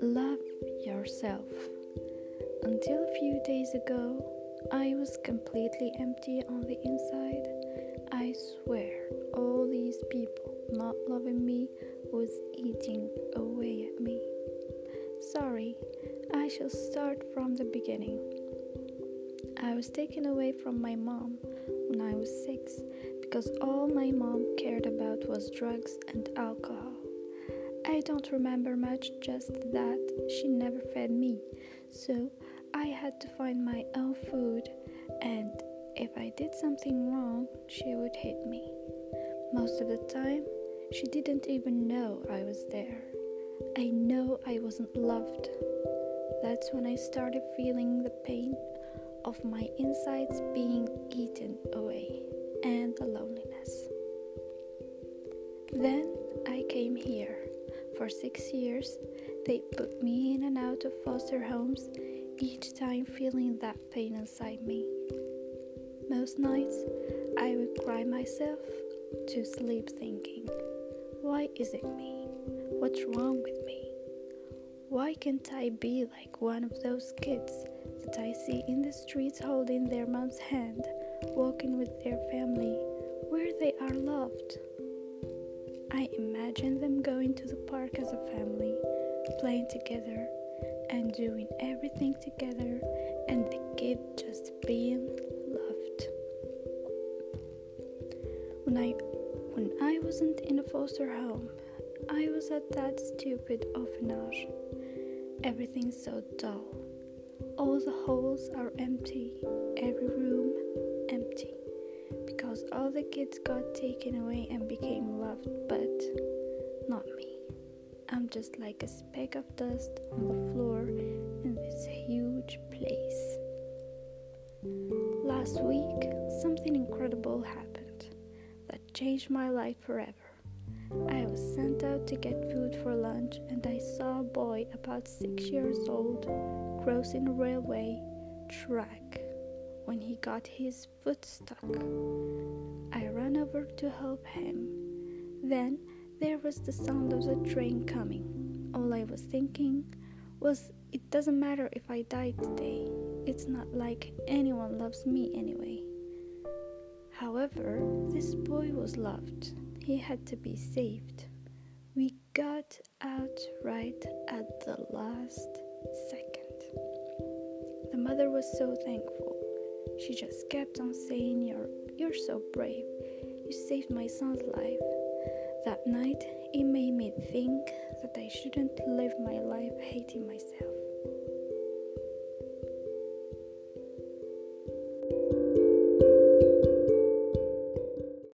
Love yourself. Until a few days ago, I was completely empty on the inside. I swear, all these people not loving me was eating away at me. Sorry, I shall start from the beginning. I was taken away from my mom was six because all my mom cared about was drugs and alcohol. I don't remember much, just that she never fed me, so I had to find my own food, and if I did something wrong, she would hit me. Most of the time, she didn't even know I was there. I know I wasn't loved. That's when I started feeling the pain of my insides being eaten away and the loneliness. Then I came here. For six years, they put me in and out of foster homes, each time feeling that pain inside me. Most nights, I would cry myself to sleep thinking, Why is it me? What's wrong with me? Why can't I be like one of those kids that I see in the streets holding their mom's hand, walking with their family, where they are loved? I imagine them going to the park as a family, playing together and doing everything together, and the kid just being loved. When I when I wasn't in a foster home, I was at that stupid orphanage. Everything's so dull. All the halls are empty, every room empty because all the kids got taken away and became loved, but not me. I'm just like a speck of dust on the floor in this huge place. Last week, something incredible happened that changed my life forever. I was sent out to get food for lunch, about six years old crossing a railway track when he got his foot stuck. I ran over to help him. Then there was the sound of the train coming. All I was thinking was, it doesn't matter if I die today. It's not like anyone loves me anyway. However, this boy was loved. He had to be saved. Out right at the last second. The mother was so thankful. She just kept on saying, You're, you're so brave. You saved my son's life. That night, it made me think that I shouldn't live my life hating myself.